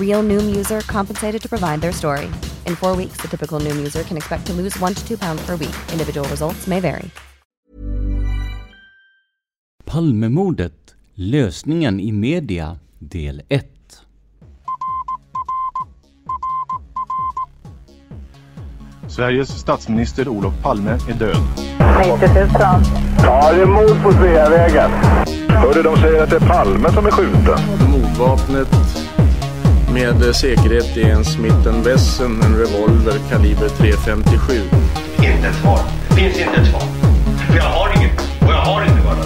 Real Noom user compensated to provide their story. In four weeks, the typical Noom user can expect to lose one to two pounds per week. Individual results may vary. Palmemordet, lösningen i media, del 1. Sveriges statsminister Olof Palme är död. 90 000. Ja, det är mord på Sveavägen. Hörde de säger att det är Palme som är skjuten. Mordvapnet med säkerhet är en Smith Wesson, en revolver kaliber .357. Inte ett svar. Det finns inte ett svar. För jag har inget. Och jag har inte varit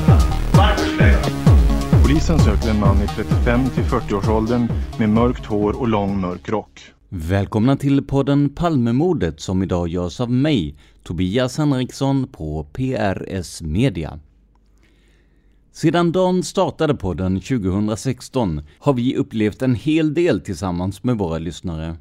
Varför skulle jag Polisen söker en man i 35 till 40-årsåldern med mörkt hår och lång mörk rock. Välkomna till podden Palmemordet som idag görs av mig, Tobias Henriksson på PRS Media. Sedan dagen startade podden 2016 har vi upplevt en hel del tillsammans med våra lyssnare.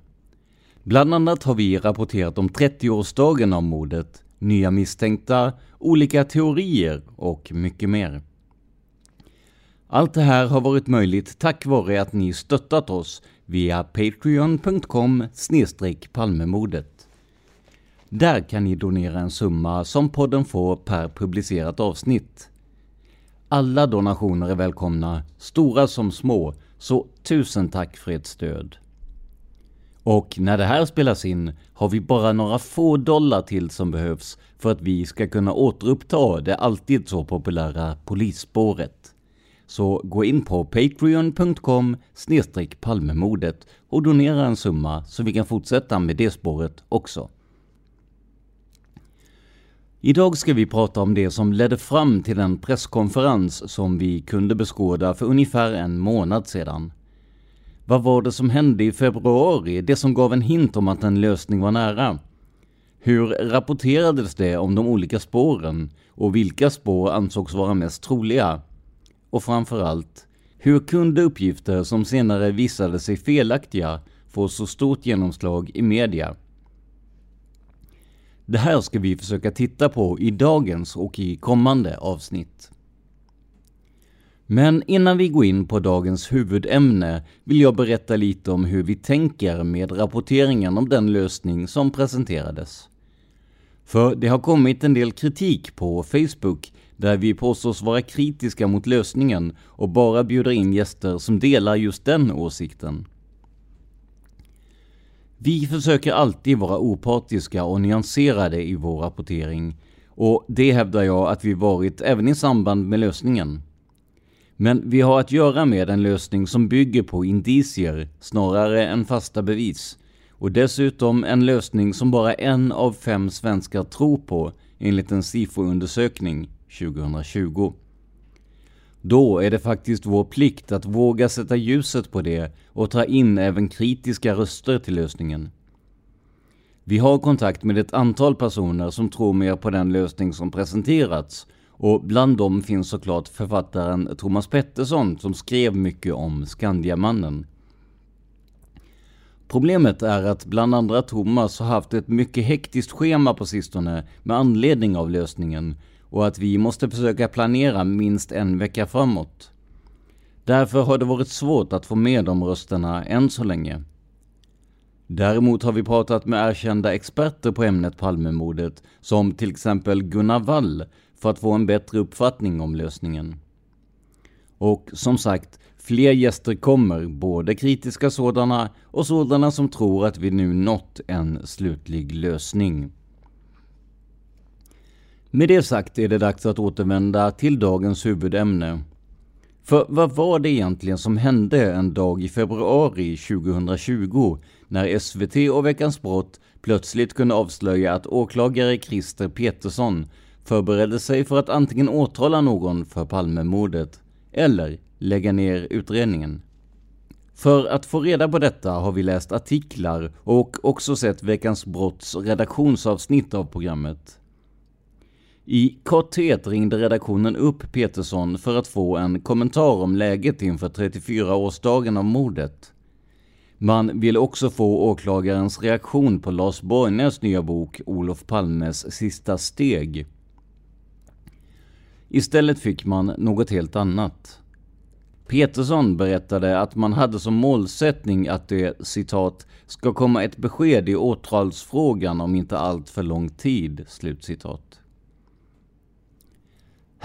Bland annat har vi rapporterat om 30-årsdagen av mordet, nya misstänkta, olika teorier och mycket mer. Allt det här har varit möjligt tack vare att ni stöttat oss via patreon.com palmemordet. Där kan ni donera en summa som podden får per publicerat avsnitt. Alla donationer är välkomna, stora som små, så tusen tack för ert stöd. Och när det här spelas in har vi bara några få dollar till som behövs för att vi ska kunna återuppta det alltid så populära polisspåret. Så gå in på patreon.com palmemodet och donera en summa så vi kan fortsätta med det spåret också. Idag ska vi prata om det som ledde fram till den presskonferens som vi kunde beskåda för ungefär en månad sedan. Vad var det som hände i februari, det som gav en hint om att en lösning var nära? Hur rapporterades det om de olika spåren och vilka spår ansågs vara mest troliga? Och framförallt, hur kunde uppgifter som senare visade sig felaktiga få så stort genomslag i media? Det här ska vi försöka titta på i dagens och i kommande avsnitt. Men innan vi går in på dagens huvudämne vill jag berätta lite om hur vi tänker med rapporteringen om den lösning som presenterades. För det har kommit en del kritik på Facebook där vi påstås vara kritiska mot lösningen och bara bjuder in gäster som delar just den åsikten. Vi försöker alltid vara opartiska och nyanserade i vår rapportering och det hävdar jag att vi varit även i samband med lösningen. Men vi har att göra med en lösning som bygger på indicier snarare än fasta bevis. Och dessutom en lösning som bara en av fem svenskar tror på enligt en SIFO-undersökning 2020. Då är det faktiskt vår plikt att våga sätta ljuset på det och ta in även kritiska röster till lösningen. Vi har kontakt med ett antal personer som tror mer på den lösning som presenterats och bland dem finns såklart författaren Thomas Pettersson som skrev mycket om Skandiamannen. Problemet är att bland andra Thomas har haft ett mycket hektiskt schema på sistone med anledning av lösningen och att vi måste försöka planera minst en vecka framåt. Därför har det varit svårt att få med de rösterna än så länge. Däremot har vi pratat med erkända experter på ämnet Palmemordet, som till exempel Gunnar Wall, för att få en bättre uppfattning om lösningen. Och som sagt, fler gäster kommer, både kritiska sådana och sådana som tror att vi nu nått en slutlig lösning. Med det sagt är det dags att återvända till dagens huvudämne. För vad var det egentligen som hände en dag i februari 2020 när SVT och Veckans Brott plötsligt kunde avslöja att åklagare Christer Petersson förberedde sig för att antingen åtala någon för Palmemordet eller lägga ner utredningen. För att få reda på detta har vi läst artiklar och också sett Veckans Brotts redaktionsavsnitt av programmet. I korthet ringde redaktionen upp Peterson för att få en kommentar om läget inför 34-årsdagen av mordet. Man ville också få åklagarens reaktion på Lars Borgnäs nya bok Olof Palmes sista steg. Istället fick man något helt annat. Peterson berättade att man hade som målsättning att det citat ska komma ett besked i åtalsfrågan om inte allt för lång tid. Slutcitat.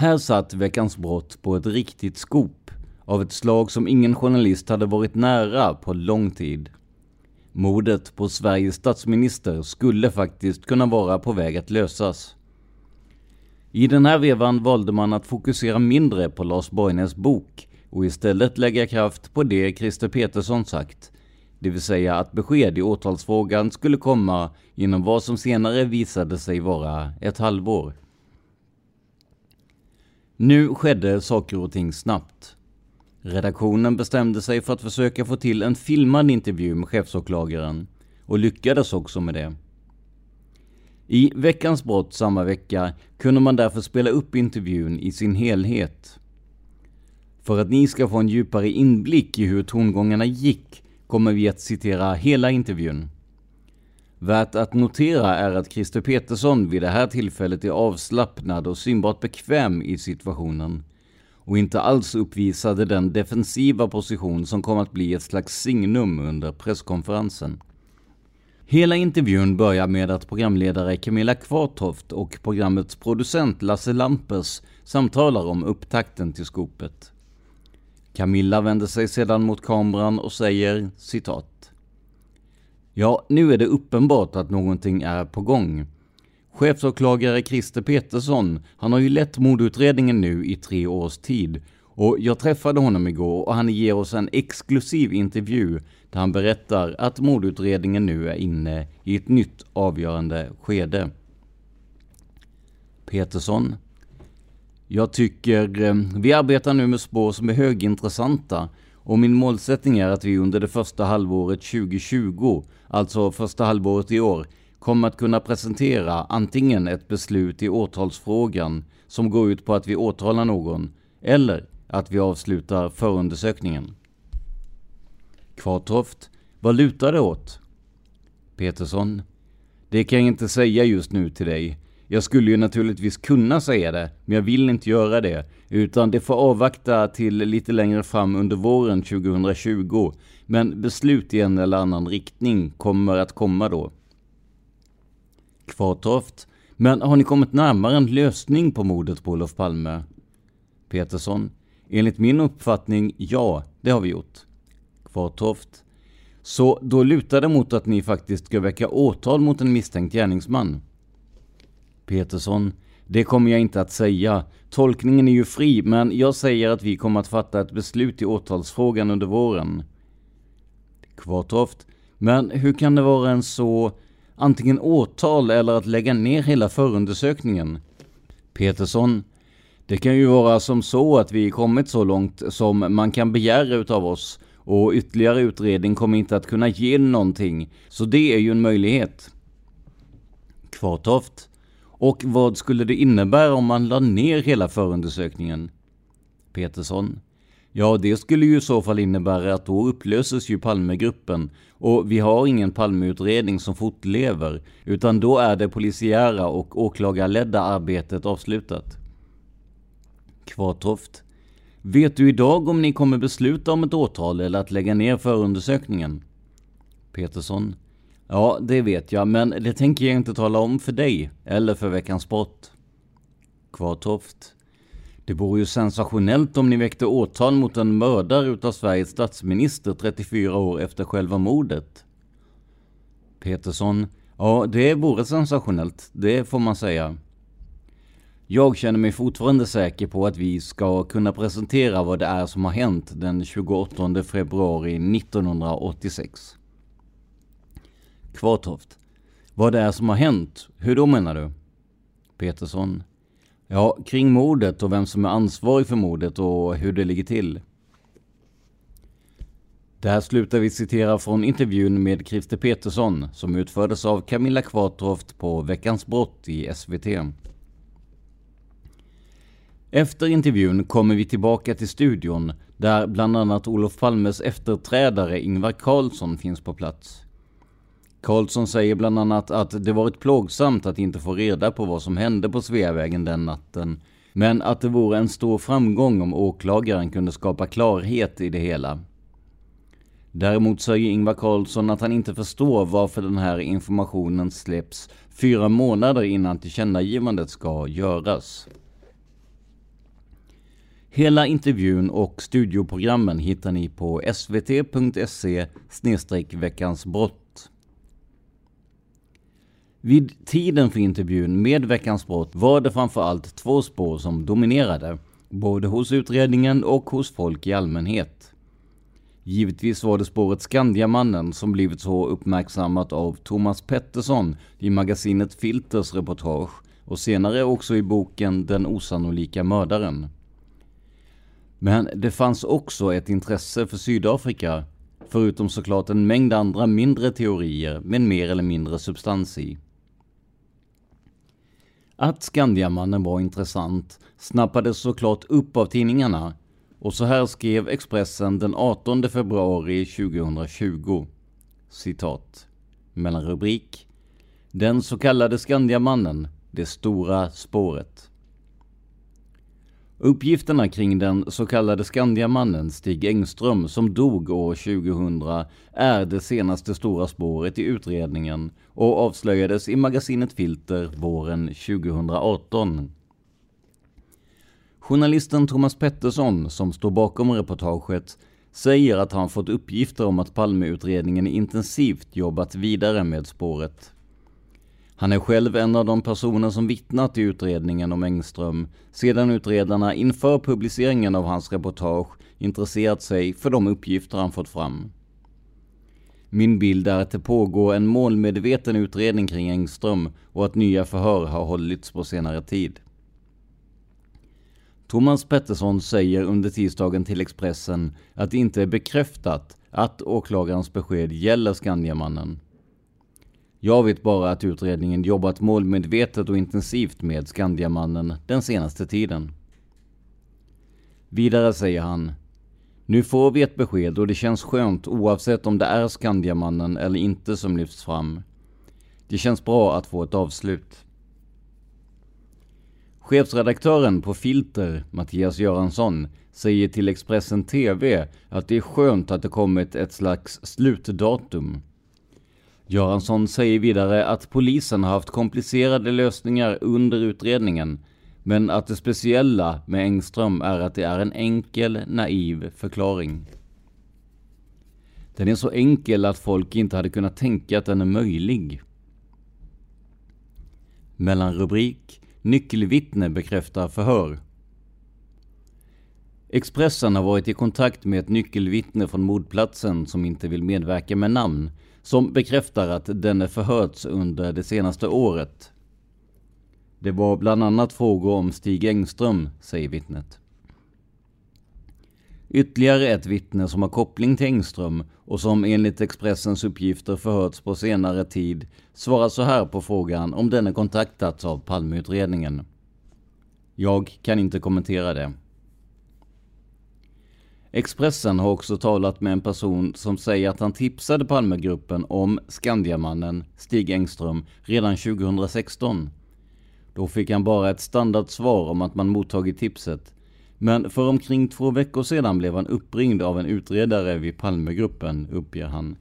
Här satt Veckans brott på ett riktigt skop av ett slag som ingen journalist hade varit nära på lång tid. Mordet på Sveriges statsminister skulle faktiskt kunna vara på väg att lösas. I den här vevan valde man att fokusera mindre på Lars Borgnäs bok och istället lägga kraft på det Christer Petersson sagt, det vill säga att besked i åtalsfrågan skulle komma inom vad som senare visade sig vara ett halvår. Nu skedde saker och ting snabbt. Redaktionen bestämde sig för att försöka få till en filmad intervju med chefsåklagaren och lyckades också med det. I Veckans brott samma vecka kunde man därför spela upp intervjun i sin helhet. För att ni ska få en djupare inblick i hur tongångarna gick kommer vi att citera hela intervjun. Värt att notera är att Christer Petersson vid det här tillfället är avslappnad och synbart bekväm i situationen och inte alls uppvisade den defensiva position som kom att bli ett slags signum under presskonferensen. Hela intervjun börjar med att programledare Camilla Kvartoft och programmets producent Lasse Lampers samtalar om upptakten till skopet. Camilla vänder sig sedan mot kameran och säger citat. Ja, nu är det uppenbart att någonting är på gång. Chefsåklagare Christer Petersson, han har ju lett mordutredningen nu i tre års tid. Och jag träffade honom igår och han ger oss en exklusiv intervju där han berättar att mordutredningen nu är inne i ett nytt avgörande skede. Petersson. Jag tycker eh, vi arbetar nu med spår som är högintressanta och min målsättning är att vi under det första halvåret 2020, alltså första halvåret i år, kommer att kunna presentera antingen ett beslut i åtalsfrågan som går ut på att vi åtalar någon, eller att vi avslutar förundersökningen. Kvartoft, vad lutar det åt? Petersson, det kan jag inte säga just nu till dig. Jag skulle ju naturligtvis kunna säga det, men jag vill inte göra det, utan det får avvakta till lite längre fram under våren 2020. Men beslut i en eller annan riktning kommer att komma då. Kvartoft, men har ni kommit närmare en lösning på mordet på Olof Palme? Petersson, enligt min uppfattning, ja, det har vi gjort. Kvartoft, så då lutar det mot att ni faktiskt ska väcka åtal mot en misstänkt gärningsman? Petersson, det kommer jag inte att säga. Tolkningen är ju fri, men jag säger att vi kommer att fatta ett beslut i åtalsfrågan under våren. Kvartoft, men hur kan det vara en så antingen åtal eller att lägga ner hela förundersökningen? Petersson, det kan ju vara som så att vi kommit så långt som man kan begära utav oss och ytterligare utredning kommer inte att kunna ge någonting, så det är ju en möjlighet. Kvartoft, och vad skulle det innebära om man la ner hela förundersökningen? Petersson. Ja, det skulle ju i så fall innebära att då upplöses ju Palmegruppen och vi har ingen Palmeutredning som fortlever, utan då är det polisiära och åklagarledda arbetet avslutat. Kvartoft. Vet du idag om ni kommer besluta om ett åtal eller att lägga ner förundersökningen? Petersson. Ja, det vet jag, men det tänker jag inte tala om för dig eller för Veckans brott. Kvartoft. Det vore ju sensationellt om ni väckte åtal mot en mördare utav Sveriges statsminister 34 år efter själva mordet. Petersson. Ja, det vore sensationellt, det får man säga. Jag känner mig fortfarande säker på att vi ska kunna presentera vad det är som har hänt den 28 februari 1986. Kvartoft. Vad det är som har hänt? Hur då menar du? Petersson. Ja, kring mordet och vem som är ansvarig för mordet och hur det ligger till. Där slutar vi citera från intervjun med Christer Petersson som utfördes av Camilla Kvartoft på Veckans brott i SVT. Efter intervjun kommer vi tillbaka till studion där bland annat Olof Palmes efterträdare Ingvar Carlsson finns på plats. Karlsson säger bland annat att det varit plågsamt att inte få reda på vad som hände på Sveavägen den natten, men att det vore en stor framgång om åklagaren kunde skapa klarhet i det hela. Däremot säger Ingvar Carlsson att han inte förstår varför den här informationen släpps fyra månader innan tillkännagivandet ska göras. Hela intervjun och studioprogrammen hittar ni på svt.se veckans brott vid tiden för intervjun med Veckans brott var det framförallt två spår som dominerade, både hos utredningen och hos folk i allmänhet. Givetvis var det spåret Skandiamannen som blivit så uppmärksammat av Thomas Pettersson i magasinet Filters reportage och senare också i boken Den osannolika mördaren. Men det fanns också ett intresse för Sydafrika, förutom såklart en mängd andra mindre teorier med mer eller mindre substans i. Att Skandiamannen var intressant snappades såklart upp av tidningarna och så här skrev Expressen den 18 februari 2020. Citat. Mellan rubrik. Den så kallade Skandiamannen, det stora spåret. Uppgifterna kring den så kallade Skandiamannen Stig Engström som dog år 2000 är det senaste stora spåret i utredningen och avslöjades i magasinet Filter våren 2018. Journalisten Thomas Pettersson, som står bakom reportaget, säger att han fått uppgifter om att Palmeutredningen intensivt jobbat vidare med spåret. Han är själv en av de personer som vittnat i utredningen om Engström sedan utredarna inför publiceringen av hans reportage intresserat sig för de uppgifter han fått fram. Min bild är att det pågår en målmedveten utredning kring Engström och att nya förhör har hållits på senare tid. Thomas Pettersson säger under tisdagen till Expressen att det inte är bekräftat att åklagarens besked gäller Skandiamannen. Jag vet bara att utredningen jobbat målmedvetet och intensivt med Skandiamannen den senaste tiden. Vidare säger han nu får vi ett besked och det känns skönt oavsett om det är Skandiamannen eller inte som lyfts fram. Det känns bra att få ett avslut. Chefsredaktören på Filter, Mattias Göransson, säger till Expressen TV att det är skönt att det kommit ett slags slutdatum. Göransson säger vidare att polisen har haft komplicerade lösningar under utredningen, men att det speciella med Engström är att det är en enkel, naiv förklaring. Den är så enkel att folk inte hade kunnat tänka att den är möjlig. Mellanrubrik Nyckelvittne bekräftar förhör. Expressen har varit i kontakt med ett nyckelvittne från mordplatsen som inte vill medverka med namn som bekräftar att denne förhörts under det senaste året. Det var bland annat frågor om Stig Engström, säger vittnet. Ytterligare ett vittne som har koppling till Engström och som enligt Expressens uppgifter förhörts på senare tid svarar så här på frågan om denne kontaktats av Palmeutredningen. Jag kan inte kommentera det. Expressen har också talat med en person som säger att han tipsade Palmegruppen om Skandiamannen Stig Engström redan 2016. Då fick han bara ett standardsvar om att man mottagit tipset, Men för omkring två veckor sedan blev han uppringd av en utredare vid Palmegruppen, uppger han.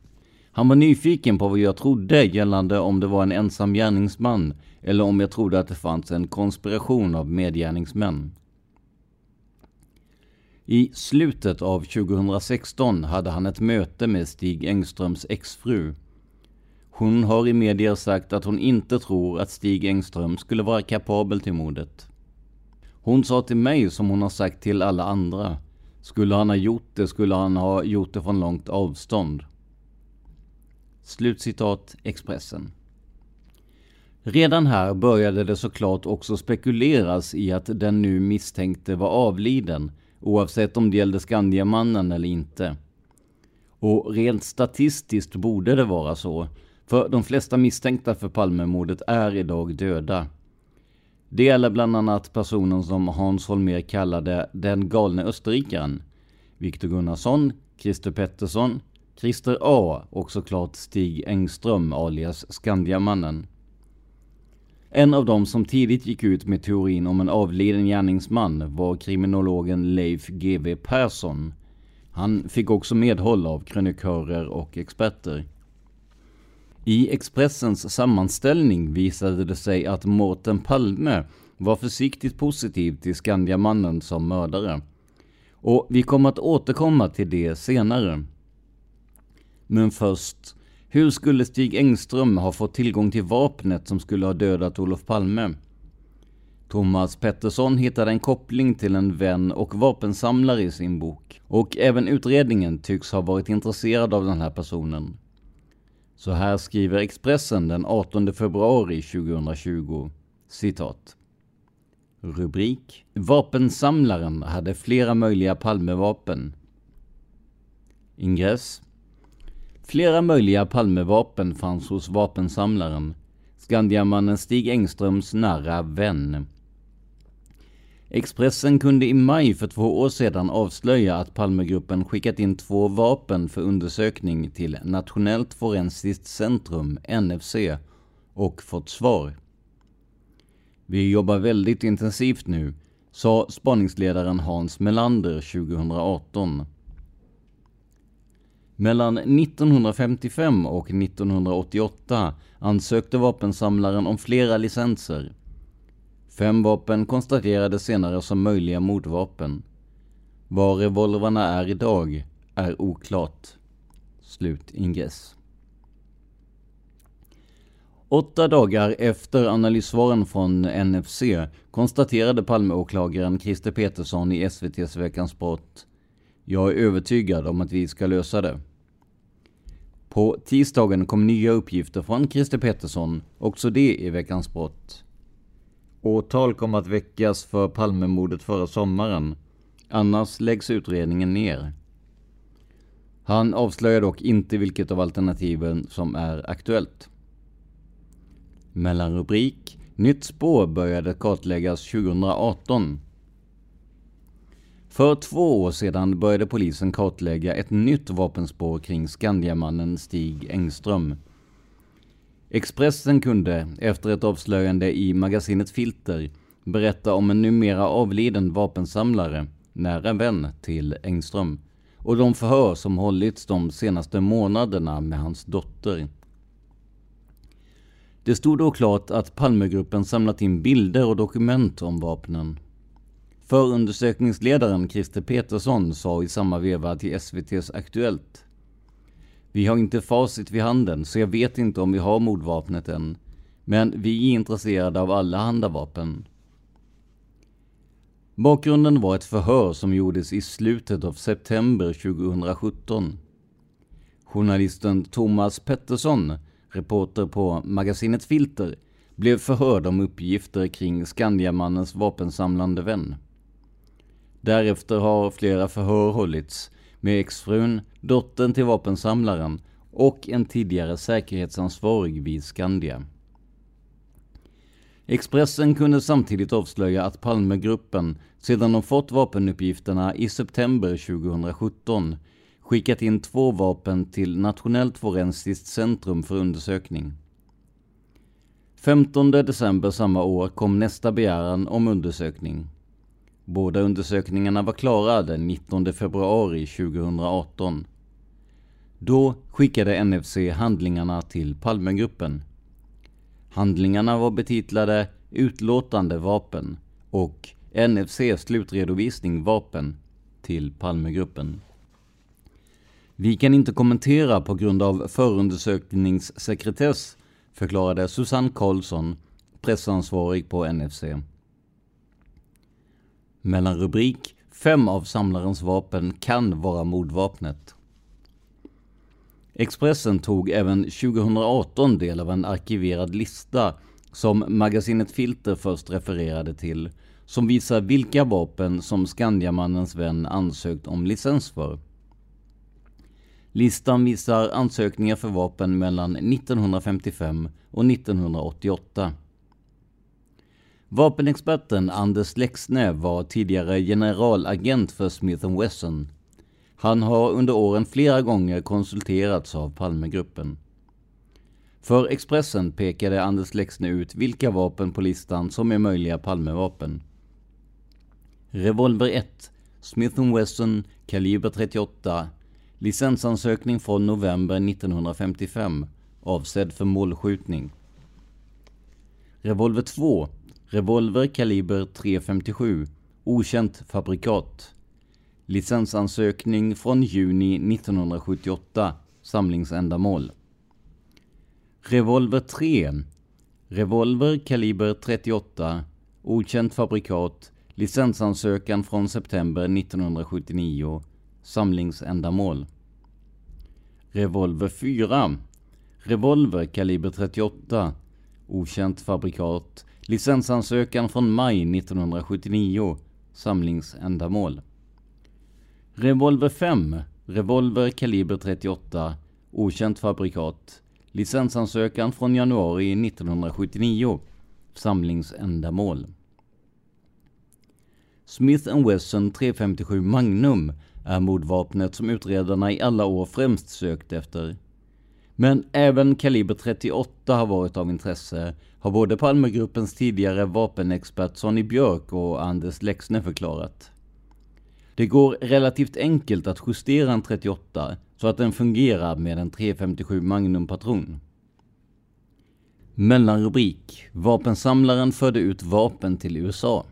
Han var nyfiken på vad jag trodde gällande om det var en ensam gärningsman eller om jag trodde att det fanns en konspiration av medgärningsmän. I slutet av 2016 hade han ett möte med Stig Engströms exfru. Hon har i medier sagt att hon inte tror att Stig Engström skulle vara kapabel till mordet. Hon sa till mig som hon har sagt till alla andra. Skulle han ha gjort det skulle han ha gjort det från långt avstånd. Slutcitat Expressen. Redan här började det såklart också spekuleras i att den nu misstänkte var avliden, oavsett om det gällde Skandiamannen eller inte. Och rent statistiskt borde det vara så, för de flesta misstänkta för Palmemordet är idag döda. Det gäller bland annat personen som Hans Holmér kallade den galne österrikaren, Viktor Gunnarsson, Christer Pettersson, Christer A och såklart Stig Engström alias Skandiamannen. En av dem som tidigt gick ut med teorin om en avliden gärningsman var kriminologen Leif GW Persson. Han fick också medhåll av krönikörer och experter. I Expressens sammanställning visade det sig att Mårten Palme var försiktigt positiv till Skandiamannen som mördare. Och vi kommer att återkomma till det senare. Men först, hur skulle Stig Engström ha fått tillgång till vapnet som skulle ha dödat Olof Palme? Thomas Pettersson hittade en koppling till en vän och vapensamlare i sin bok. Och även utredningen tycks ha varit intresserad av den här personen. Så här skriver Expressen den 18 februari 2020. Citat. Rubrik. Vapensamlaren hade flera möjliga Palmevapen. Ingress. Flera möjliga Palmevapen fanns hos vapensamlaren, Skandiamannen Stig Engströms nära vän. Expressen kunde i maj för två år sedan avslöja att Palmegruppen skickat in två vapen för undersökning till Nationellt forensiskt centrum, NFC, och fått svar. Vi jobbar väldigt intensivt nu, sa spaningsledaren Hans Melander 2018. Mellan 1955 och 1988 ansökte vapensamlaren om flera licenser. Fem vapen konstaterades senare som möjliga mordvapen. Var revolverna är idag är oklart. Slut ingress. Åtta dagar efter analyssvaren från NFC konstaterade Palmeåklagaren Christer Petersson i SVTs Veckans brott. Jag är övertygad om att vi ska lösa det. På tisdagen kom nya uppgifter från Christer Pettersson, också det i Veckans brott. Åtal kommer att väckas för Palmemordet förra sommaren, annars läggs utredningen ner. Han avslöjar dock inte vilket av alternativen som är aktuellt. Mellanrubrik Nytt spår började kartläggas 2018. För två år sedan började polisen kartlägga ett nytt vapenspår kring Skandiamannen Stig Engström. Expressen kunde, efter ett avslöjande i magasinet Filter, berätta om en numera avliden vapensamlare, nära vän till Engström, och de förhör som hållits de senaste månaderna med hans dotter. Det stod då klart att Palmegruppen samlat in bilder och dokument om vapnen. Förundersökningsledaren Christer Petersson sa i samma veva till SVTs Aktuellt. Vi har inte facit vid handen, så jag vet inte om vi har mordvapnet än. Men vi är intresserade av alla handavapen. Bakgrunden var ett förhör som gjordes i slutet av september 2017. Journalisten Thomas Pettersson, reporter på magasinet Filter, blev förhörd om uppgifter kring Skandiamannens vapensamlande vän. Därefter har flera förhör hållits med exfrun, dottern till vapensamlaren och en tidigare säkerhetsansvarig vid Skandia. Expressen kunde samtidigt avslöja att Palmegruppen, sedan de fått vapenuppgifterna i september 2017, skickat in två vapen till Nationellt forensiskt centrum för undersökning. 15 december samma år kom nästa begäran om undersökning. Båda undersökningarna var klara den 19 februari 2018. Då skickade NFC handlingarna till Palmegruppen. Handlingarna var betitlade Utlåtande vapen och NFC slutredovisning vapen till Palmegruppen. Vi kan inte kommentera på grund av förundersökningssekretess, förklarade Susanne Karlsson, pressansvarig på NFC. Mellanrubrik Fem av samlarens vapen kan vara mordvapnet. Expressen tog även 2018 del av en arkiverad lista som magasinet Filter först refererade till, som visar vilka vapen som Skandiamannens vän ansökt om licens för. Listan visar ansökningar för vapen mellan 1955 och 1988. Vapenexperten Anders Lexne var tidigare generalagent för Smith Wesson. Han har under åren flera gånger konsulterats av Palmegruppen. För Expressen pekade Anders Lexne ut vilka vapen på listan som är möjliga Palmevapen. Revolver 1, Smith Wesson, kaliber 38, licensansökning från november 1955, avsedd för målskjutning. Revolver 2, revolver kaliber .357, okänt fabrikat. Licensansökning från juni 1978, samlingsändamål. Revolver 3. Revolver kaliber .38, okänt fabrikat, licensansökan från september 1979, samlingsändamål. Revolver 4. Revolver kaliber .38, okänt fabrikat, licensansökan från maj 1979, samlingsändamål. Revolver 5. Revolver kaliber .38, okänt fabrikat, licensansökan från januari 1979, samlingsändamål. Smith Wesson 357 Magnum är mordvapnet som utredarna i alla år främst sökt efter. Men även kaliber 38 har varit av intresse, har både Palmegruppens tidigare vapenexpert Sonny Björk och Anders Lexne förklarat. Det går relativt enkelt att justera en 38 så att den fungerar med en 357 Magnum-patron. Mellanrubrik Vapensamlaren förde ut vapen till USA.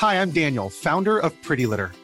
Hi, I'm Daniel, founder of Pretty Litter.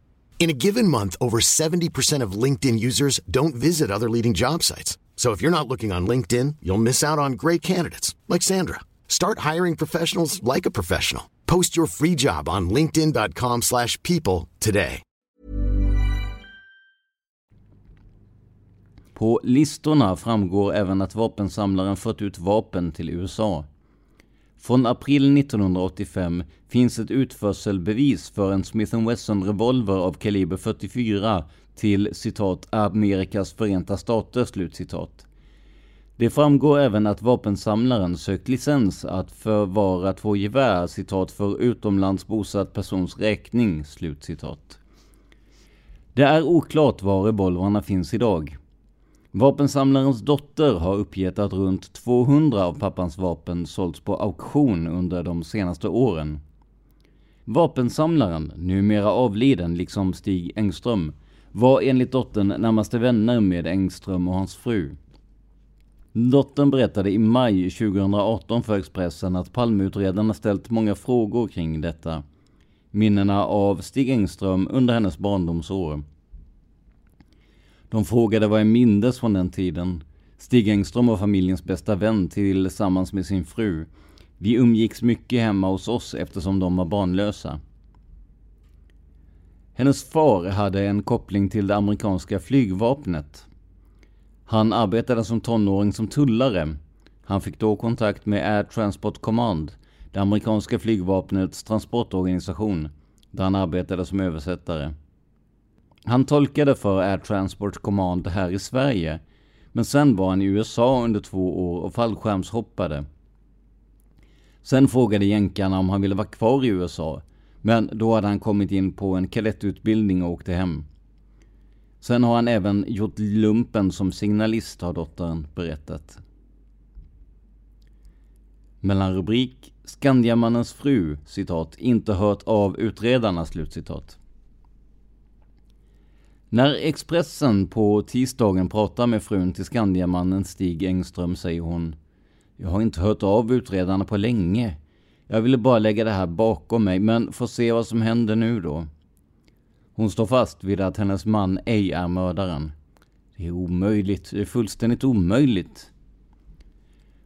In a given month, over 70% of LinkedIn users don't visit other leading job sites. So if you're not looking on LinkedIn, you'll miss out on great candidates like Sandra. Start hiring professionals like a professional. Post your free job on linkedin.com/people today. På listorna framgår även att vapensamlaren fört ut vapen till USA. Från april 1985 finns ett utförselbevis för en Smith Wesson revolver av kaliber 44 till citat Amerikas förenta stater slutcitat. Det framgår även att vapensamlaren sökt licens att förvara två gevär citat för utomlands bosatt persons räkning slutcitat. Det är oklart var revolvrarna finns idag. Vapensamlarens dotter har uppgett att runt 200 av pappans vapen sålts på auktion under de senaste åren. Vapensamlaren, numera avliden liksom Stig Engström, var enligt dottern närmaste vänner med Engström och hans fru. Dottern berättade i maj 2018 för Expressen att Palmeutredarna ställt många frågor kring detta. Minnena av Stig Engström under hennes barndomsår. De frågade vad jag mindes från den tiden. Stig Engström var familjens bästa vän tillsammans med sin fru. Vi umgicks mycket hemma hos oss eftersom de var barnlösa. Hennes far hade en koppling till det amerikanska flygvapnet. Han arbetade som tonåring som tullare. Han fick då kontakt med Air Transport Command, det amerikanska flygvapnets transportorganisation, där han arbetade som översättare. Han tolkade för Air Transport Command här i Sverige, men sen var han i USA under två år och fallskärmshoppade. Sen frågade jänkarna om han ville vara kvar i USA, men då hade han kommit in på en kadettutbildning och åkte hem. Sen har han även gjort lumpen som signalist, har dottern berättat. Mellan rubrik Skandiamannens fru, citat, inte hört av utredarna, slutcitat. När Expressen på tisdagen pratar med frun till Skandiamannen Stig Engström säger hon Jag har inte hört av utredarna på länge. Jag ville bara lägga det här bakom mig, men får se vad som händer nu då. Hon står fast vid att hennes man ej är mördaren. Det är omöjligt, det är fullständigt omöjligt.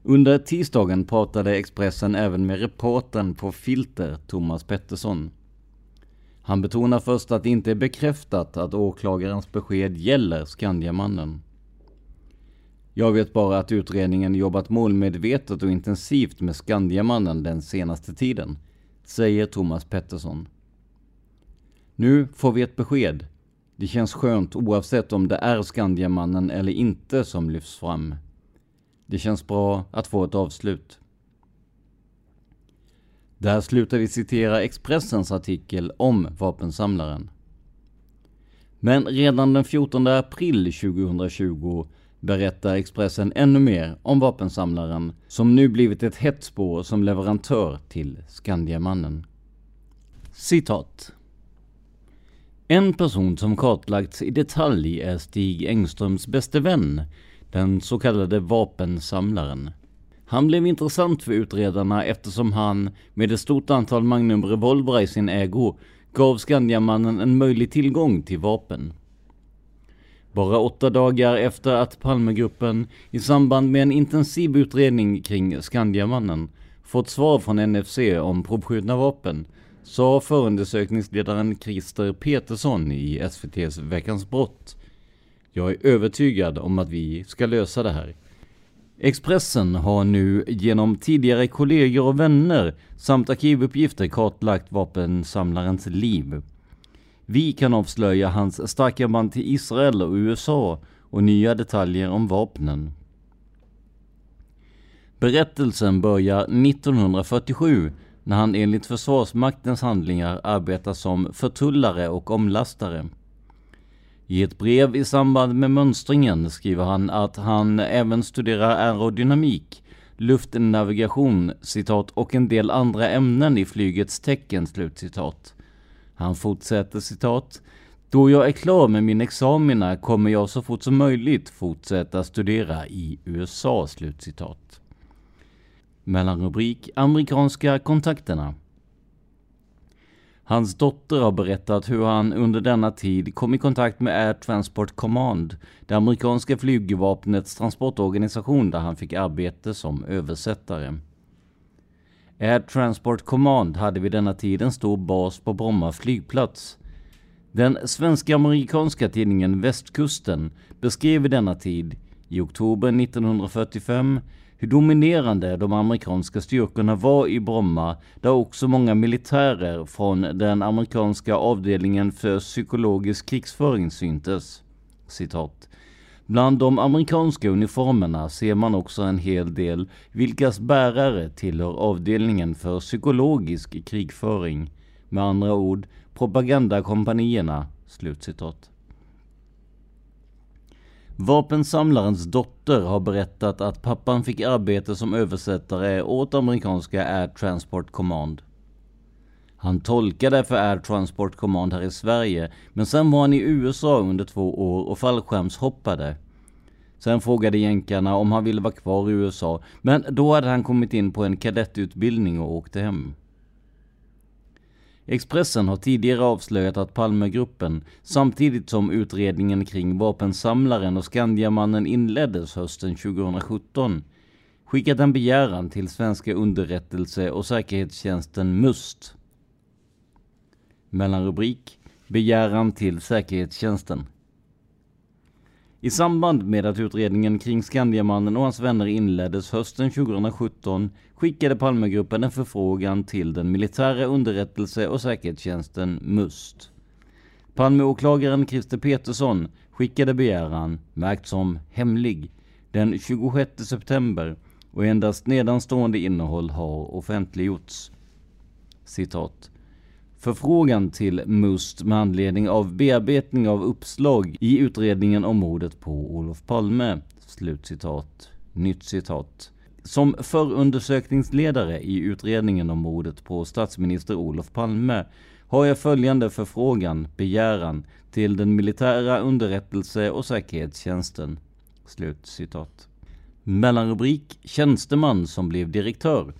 Under tisdagen pratade Expressen även med reportern på Filter, Thomas Pettersson. Han betonar först att det inte är bekräftat att åklagarens besked gäller Skandiamannen. Jag vet bara att utredningen jobbat målmedvetet och intensivt med Skandiamannen den senaste tiden, säger Thomas Pettersson. Nu får vi ett besked. Det känns skönt oavsett om det är Skandiamannen eller inte som lyfts fram. Det känns bra att få ett avslut. Där slutar vi citera Expressens artikel om vapensamlaren. Men redan den 14 april 2020 berättar Expressen ännu mer om vapensamlaren som nu blivit ett hett spår som leverantör till Skandiamannen. Citat. En person som kartlagts i detalj är Stig Engströms bäste vän, den så kallade vapensamlaren. Han blev intressant för utredarna eftersom han, med ett stort antal Magnum revolvrar i sin ägo, gav Skandiamannen en möjlig tillgång till vapen. Bara åtta dagar efter att Palmegruppen i samband med en intensiv utredning kring Skandiamannen fått svar från NFC om provskjutna vapen sa förundersökningsledaren Christer Petersson i SVTs Veckans brott. Jag är övertygad om att vi ska lösa det här. Expressen har nu genom tidigare kollegor och vänner samt arkivuppgifter kartlagt vapensamlarens liv. Vi kan avslöja hans starka band till Israel och USA och nya detaljer om vapnen. Berättelsen börjar 1947 när han enligt Försvarsmaktens handlingar arbetar som förtullare och omlastare. I ett brev i samband med mönstringen skriver han att han även studerar aerodynamik, luftnavigation, citat, och en del andra ämnen i flygets tecken, slutcitat. Han fortsätter citat. Då jag är klar med min examina kommer jag så fort som möjligt fortsätta studera i USA, slutcitat. Mellanrubrik Amerikanska kontakterna. Hans dotter har berättat hur han under denna tid kom i kontakt med Air Transport Command, det amerikanska flygvapnets transportorganisation där han fick arbete som översättare. Air Transport Command hade vid denna tid en stor bas på Bromma flygplats. Den svenska-amerikanska tidningen Västkusten beskrev vid denna tid, i oktober 1945, hur dominerande de amerikanska styrkorna var i Bromma, där också många militärer från den amerikanska avdelningen för psykologisk krigsföring syntes. Citat. Bland de amerikanska uniformerna ser man också en hel del vilkas bärare tillhör avdelningen för psykologisk krigföring. Med andra ord, propagandakompanierna." Slutcitat. Vapensamlarens dotter har berättat att pappan fick arbete som översättare åt amerikanska Air Transport Command. Han tolkade för Air Transport Command här i Sverige, men sen var han i USA under två år och fallskärmshoppade. Sen frågade jänkarna om han ville vara kvar i USA, men då hade han kommit in på en kadettutbildning och åkte hem. Expressen har tidigare avslöjat att Palmegruppen, samtidigt som utredningen kring vapensamlaren och Skandiamannen inleddes hösten 2017, skickat en begäran till svenska underrättelse och säkerhetstjänsten MUST. Mellanrubrik Begäran till säkerhetstjänsten. I samband med att utredningen kring Skandiamannen och hans vänner inleddes hösten 2017 skickade Palmegruppen en förfrågan till den militära underrättelse och säkerhetstjänsten MUST. Palmeåklagaren Christer Petersson skickade begäran, märkt som hemlig, den 26 september och endast nedanstående innehåll har offentliggjorts. Citat. Förfrågan till MUST med anledning av bearbetning av uppslag i utredningen om mordet på Olof Palme. Slutcitat. Nytt citat. Som förundersökningsledare i utredningen om mordet på statsminister Olof Palme har jag följande förfrågan, begäran, till den militära underrättelse och säkerhetstjänsten. Slut citat. Mellanrubrik Tjänsteman som blev direktör.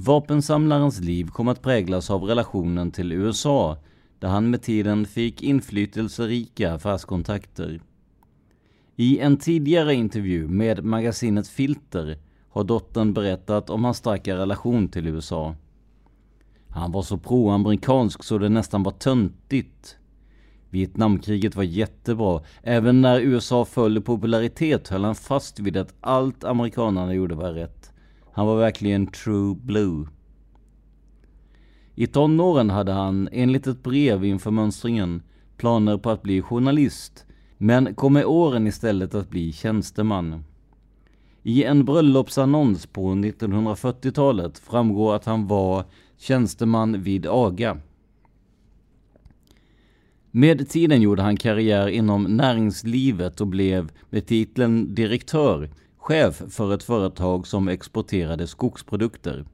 Vapensamlarens liv kom att präglas av relationen till USA, där han med tiden fick inflytelserika affärskontakter. I en tidigare intervju med magasinet Filter har dottern berättat om hans starka relation till USA. Han var så proamerikansk så det nästan var töntigt. Vietnamkriget var jättebra. Även när USA föll i popularitet höll han fast vid att allt amerikanerna gjorde var rätt. Han var verkligen true blue. I tonåren hade han, enligt ett brev inför mönstringen, planer på att bli journalist, men kom med åren istället att bli tjänsteman. I en bröllopsannons på 1940-talet framgår att han var tjänsteman vid AGA. Med tiden gjorde han karriär inom näringslivet och blev med titeln direktör chef för ett företag som exporterade skogsprodukter.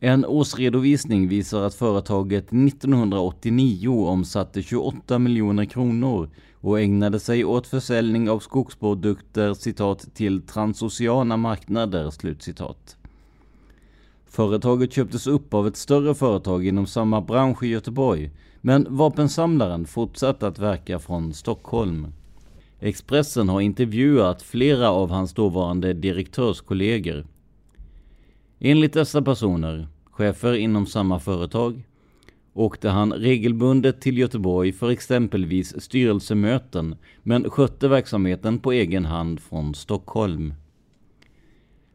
En årsredovisning visar att företaget 1989 omsatte 28 miljoner kronor och ägnade sig åt försäljning av skogsprodukter citat till transoceana marknader. Slutcitat. Företaget köptes upp av ett större företag inom samma bransch i Göteborg, men vapensamlaren fortsatte att verka från Stockholm. Expressen har intervjuat flera av hans dåvarande direktörskollegor. Enligt dessa personer, chefer inom samma företag, åkte han regelbundet till Göteborg för exempelvis styrelsemöten men skötte verksamheten på egen hand från Stockholm.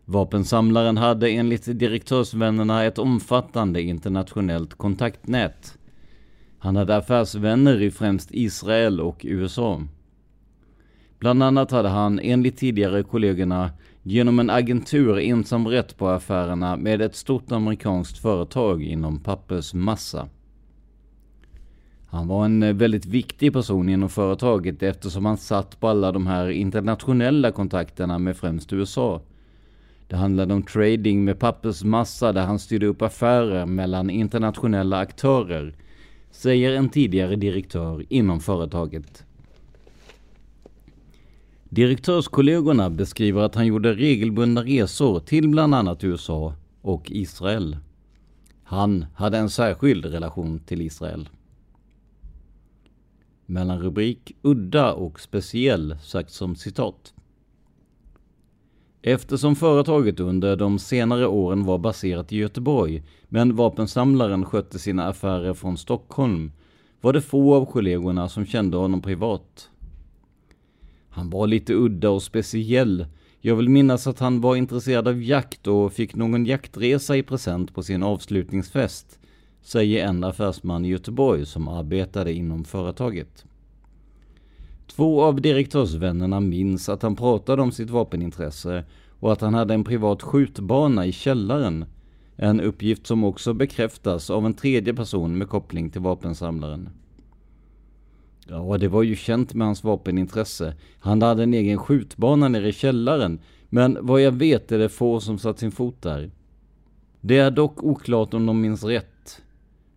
Vapensamlaren hade enligt direktörsvännerna ett omfattande internationellt kontaktnät. Han hade affärsvänner i främst Israel och USA. Bland annat hade han enligt tidigare kollegorna genom en agentur ensamrätt på affärerna med ett stort amerikanskt företag inom pappersmassa. Han var en eh, väldigt viktig person inom företaget eftersom han satt på alla de här internationella kontakterna med främst USA. Det handlade om trading med pappersmassa där han styrde upp affärer mellan internationella aktörer, säger en tidigare direktör inom företaget. Direktörskollegorna beskriver att han gjorde regelbundna resor till bland annat USA och Israel. Han hade en särskild relation till Israel. Mellan rubrik udda och speciell sagt som citat. Eftersom företaget under de senare åren var baserat i Göteborg men vapensamlaren skötte sina affärer från Stockholm var det få av kollegorna som kände honom privat. Han var lite udda och speciell. Jag vill minnas att han var intresserad av jakt och fick någon jaktresa i present på sin avslutningsfest, säger en affärsman i Göteborg som arbetade inom företaget. Två av direktörsvännerna minns att han pratade om sitt vapenintresse och att han hade en privat skjutbana i källaren. En uppgift som också bekräftas av en tredje person med koppling till vapensamlaren. Ja, det var ju känt med hans vapenintresse. Han hade en egen skjutbana nere i källaren, men vad jag vet är det få som satt sin fot där. Det är dock oklart om de minns rätt.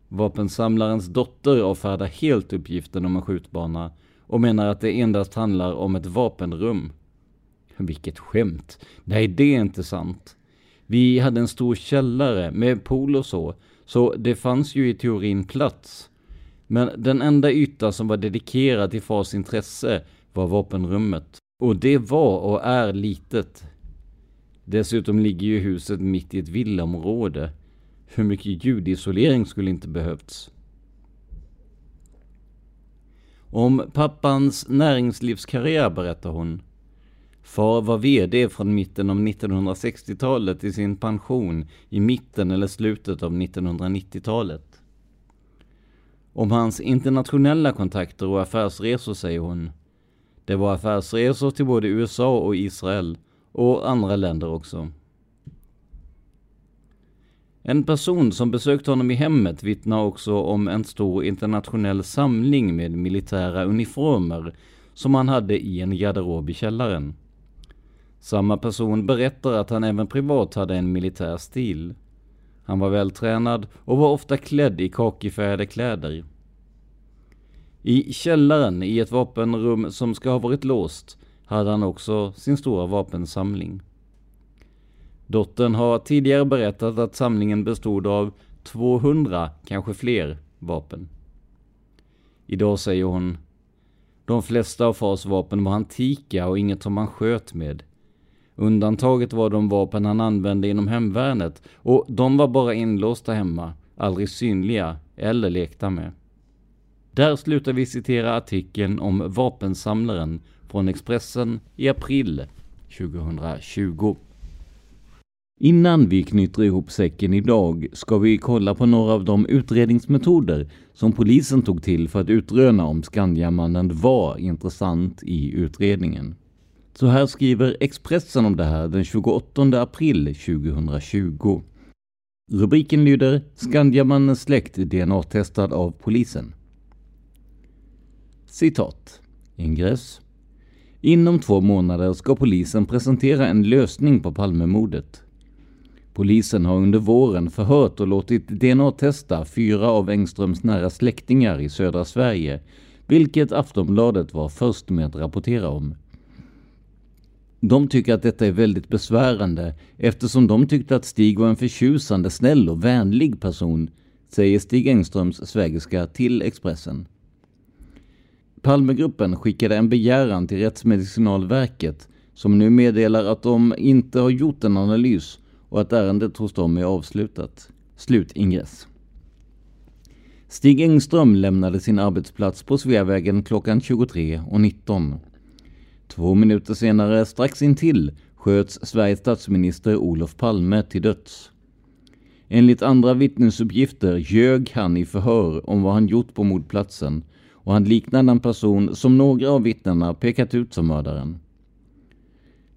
Vapensamlarens dotter avfärdar helt uppgiften om en skjutbana och menar att det endast handlar om ett vapenrum. Vilket skämt! Nej, det är inte sant. Vi hade en stor källare med pool och så, så det fanns ju i teorin plats. Men den enda yta som var dedikerad till fars intresse var vapenrummet. Och det var och är litet. Dessutom ligger ju huset mitt i ett villaområde. Hur mycket ljudisolering skulle inte behövts? Om pappans näringslivskarriär berättar hon. Far var VD från mitten av 1960-talet till sin pension i mitten eller slutet av 1990-talet. Om hans internationella kontakter och affärsresor säger hon. Det var affärsresor till både USA och Israel och andra länder också. En person som besökt honom i hemmet vittnar också om en stor internationell samling med militära uniformer som han hade i en garderob i källaren. Samma person berättar att han även privat hade en militär stil. Han var vältränad och var ofta klädd i kakifärgade kläder. I källaren i ett vapenrum som ska ha varit låst hade han också sin stora vapensamling. Dottern har tidigare berättat att samlingen bestod av 200, kanske fler, vapen. Idag säger hon de flesta av fars vapen var antika och inget som han sköt med. Undantaget var de vapen han använde inom hemvärnet och de var bara inlåsta hemma, aldrig synliga eller lekta med. Där slutar vi citera artikeln om vapensamlaren från Expressen i april 2020. Innan vi knyter ihop säcken idag ska vi kolla på några av de utredningsmetoder som polisen tog till för att utröna om Skandiamannen var intressant i utredningen. Så här skriver Expressen om det här den 28 april 2020. Rubriken lyder Skandiamannens släkt DNA-testad av polisen. Citat. Ingress. Inom två månader ska polisen presentera en lösning på Palmemordet. Polisen har under våren förhört och låtit DNA-testa fyra av Engströms nära släktingar i södra Sverige, vilket Aftonbladet var först med att rapportera om. De tycker att detta är väldigt besvärande eftersom de tyckte att Stig var en förtjusande, snäll och vänlig person, säger Stig Engströms svägerska till Expressen. Palmegruppen skickade en begäran till Rättsmedicinalverket som nu meddelar att de inte har gjort en analys och att ärendet hos dem är avslutat. Slutingress. Stig Engström lämnade sin arbetsplats på Sveavägen klockan 23.19. Två minuter senare, strax intill, sköts Sveriges statsminister Olof Palme till döds. Enligt andra vittnesuppgifter ljög han i förhör om vad han gjort på mordplatsen och han liknade en person som några av vittnena pekat ut som mördaren.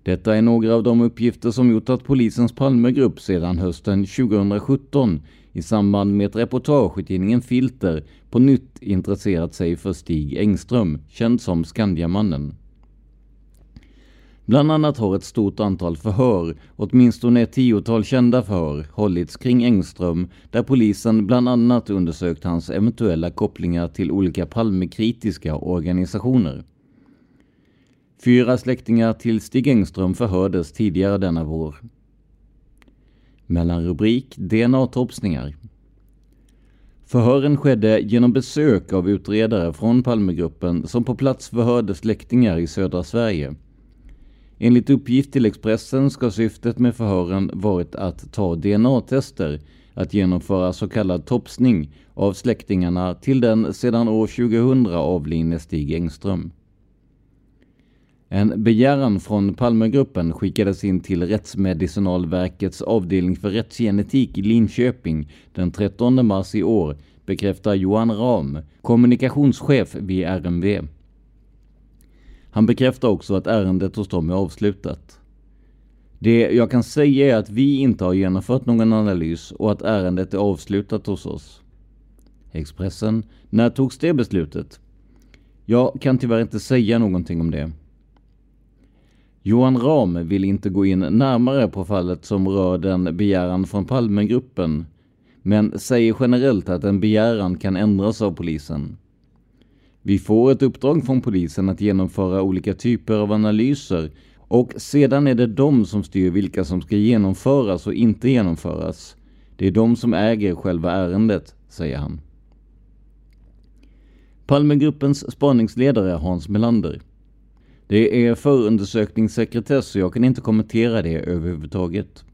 Detta är några av de uppgifter som gjort att polisens Palmegrupp sedan hösten 2017 i samband med ett reportage i tidningen Filter på nytt intresserat sig för Stig Engström, känd som Skandiamannen. Bland annat har ett stort antal förhör, åtminstone ett tiotal kända förhör, hållits kring Engström där polisen bland annat undersökt hans eventuella kopplingar till olika Palmekritiska organisationer. Fyra släktingar till Stig Engström förhördes tidigare denna vår. Mellanrubrik DNA-topsningar. Förhören skedde genom besök av utredare från Palmegruppen som på plats förhörde släktingar i södra Sverige. Enligt uppgift till Expressen ska syftet med förhören varit att ta DNA-tester, att genomföra så kallad topsning av släktingarna till den sedan år 2000 avlidne Stig Engström. En begäran från Palmegruppen skickades in till Rättsmedicinalverkets avdelning för rättsgenetik i Linköping den 13 mars i år, bekräftar Johan Ram, kommunikationschef vid RMV. Han bekräftar också att ärendet hos dem är avslutat. Det jag kan säga är att vi inte har genomfört någon analys och att ärendet är avslutat hos oss. Expressen. När togs det beslutet? Jag kan tyvärr inte säga någonting om det. Johan Ram vill inte gå in närmare på fallet som rör den begäran från Palmegruppen, men säger generellt att en begäran kan ändras av polisen. Vi får ett uppdrag från polisen att genomföra olika typer av analyser och sedan är det de som styr vilka som ska genomföras och inte genomföras. Det är de som äger själva ärendet, säger han. Palmegruppens spaningsledare Hans Melander. Det är förundersökningssekretess så jag kan inte kommentera det överhuvudtaget.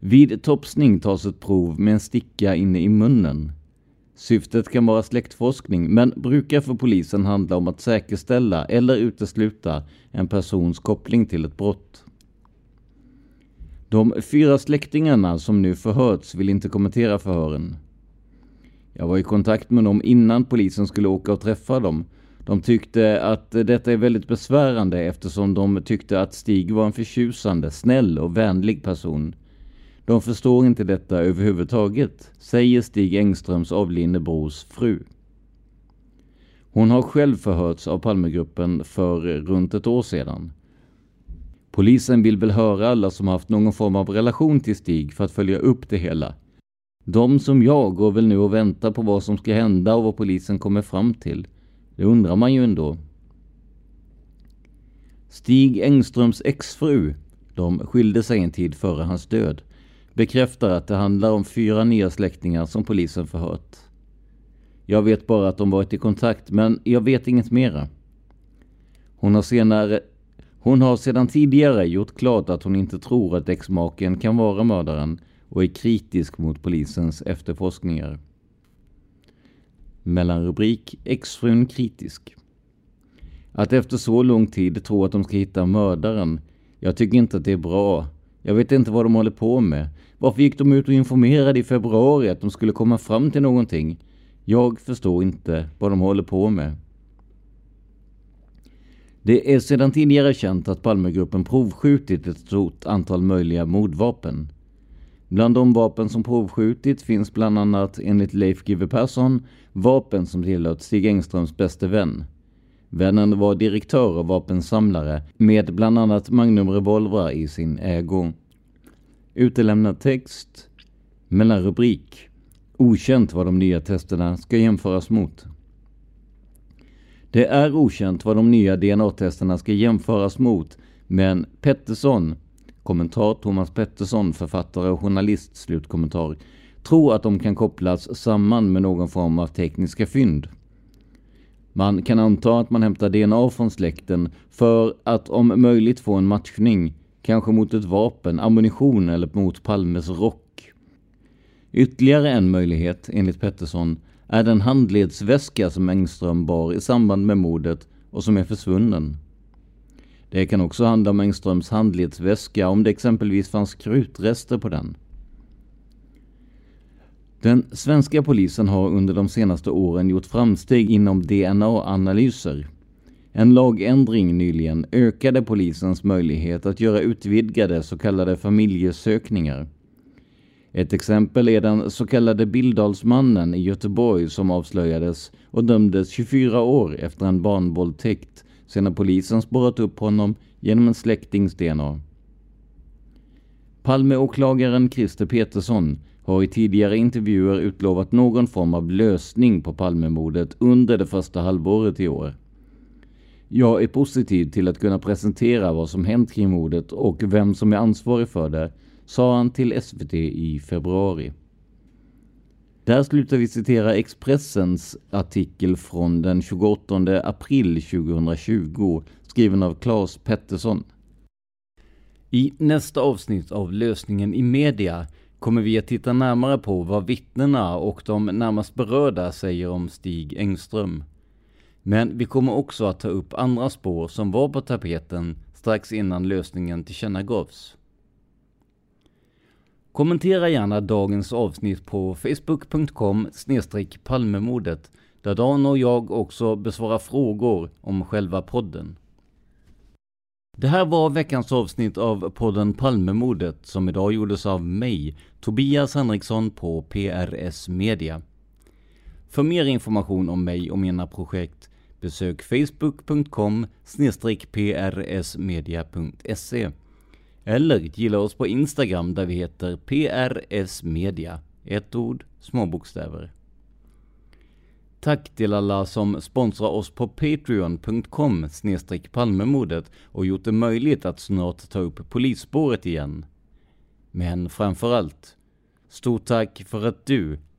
Vid topsning tas ett prov med en sticka inne i munnen. Syftet kan vara släktforskning men brukar för polisen handla om att säkerställa eller utesluta en persons koppling till ett brott. De fyra släktingarna som nu förhörts vill inte kommentera förhören. Jag var i kontakt med dem innan polisen skulle åka och träffa dem. De tyckte att detta är väldigt besvärande eftersom de tyckte att Stig var en förtjusande, snäll och vänlig person. De förstår inte detta överhuvudtaget, säger Stig Engströms avlidne brors fru. Hon har själv förhörts av Palmegruppen för runt ett år sedan. Polisen vill väl höra alla som haft någon form av relation till Stig för att följa upp det hela. De som jag går väl nu och väntar på vad som ska hända och vad polisen kommer fram till. Det undrar man ju ändå. Stig Engströms exfru, de skilde sig en tid före hans död, bekräftar att det handlar om fyra nya släktingar som polisen förhört. Jag vet bara att de varit i kontakt, men jag vet inget mera. Hon har senare hon har sedan tidigare gjort klart att hon inte tror att exmaken kan vara mördaren och är kritisk mot polisens efterforskningar. Mellanrubrik Exfrun kritisk. Att efter så lång tid tro att de ska hitta mördaren. Jag tycker inte att det är bra. Jag vet inte vad de håller på med. Varför gick de ut och informerade i februari att de skulle komma fram till någonting? Jag förstår inte vad de håller på med. Det är sedan tidigare känt att Palmegruppen provskjutit ett stort antal möjliga mordvapen. Bland de vapen som provskjutit finns bland annat enligt Leif GW Persson vapen som tillhört Stig Engströms bäste vän. Vännen var direktör och vapensamlare med bland annat Magnumrevolvrar i sin ägo. Utelämnad text. Mellanrubrik. Okänt vad de nya testerna ska jämföras mot. Det är okänt vad de nya DNA-testerna ska jämföras mot, men Pettersson, kommentar Thomas Pettersson, författare och journalist, slutkommentar, tror att de kan kopplas samman med någon form av tekniska fynd. Man kan anta att man hämtar DNA från släkten för att om möjligt få en matchning, kanske mot ett vapen, ammunition eller mot Palmes rock. Ytterligare en möjlighet, enligt Pettersson, är den handledsväska som Engström bar i samband med mordet och som är försvunnen. Det kan också handla om Engströms handledsväska om det exempelvis fanns krutrester på den. Den svenska polisen har under de senaste åren gjort framsteg inom DNA-analyser. En lagändring nyligen ökade polisens möjlighet att göra utvidgade så kallade familjesökningar. Ett exempel är den så kallade Bildalsmannen i Göteborg som avslöjades och dömdes 24 år efter en barnvåldtäkt sedan polisen spårat upp honom genom en släktings DNA. Palmeåklagaren Christer Petersson har i tidigare intervjuer utlovat någon form av lösning på Palmemordet under det första halvåret i år. Jag är positiv till att kunna presentera vad som hänt kring mordet och vem som är ansvarig för det, sa han till SVT i februari. Där slutar vi citera Expressens artikel från den 28 april 2020 skriven av Claes Pettersson. I nästa avsnitt av Lösningen i media kommer vi att titta närmare på vad vittnena och de närmast berörda säger om Stig Engström. Men vi kommer också att ta upp andra spår som var på tapeten strax innan lösningen tillkännagavs. Kommentera gärna dagens avsnitt på facebook.com palmemordet där Dan och jag också besvarar frågor om själva podden. Det här var veckans avsnitt av podden Palmemordet som idag gjordes av mig, Tobias Henriksson på PRS Media. För mer information om mig och mina projekt besök facebook.com prsmedia.se eller gilla oss på Instagram där vi heter prsmedia, Ett ord, små bokstäver. Tack till alla som sponsrar oss på patreon.com palmemordet och gjort det möjligt att snart ta upp polisspåret igen. Men framförallt, stort tack för att du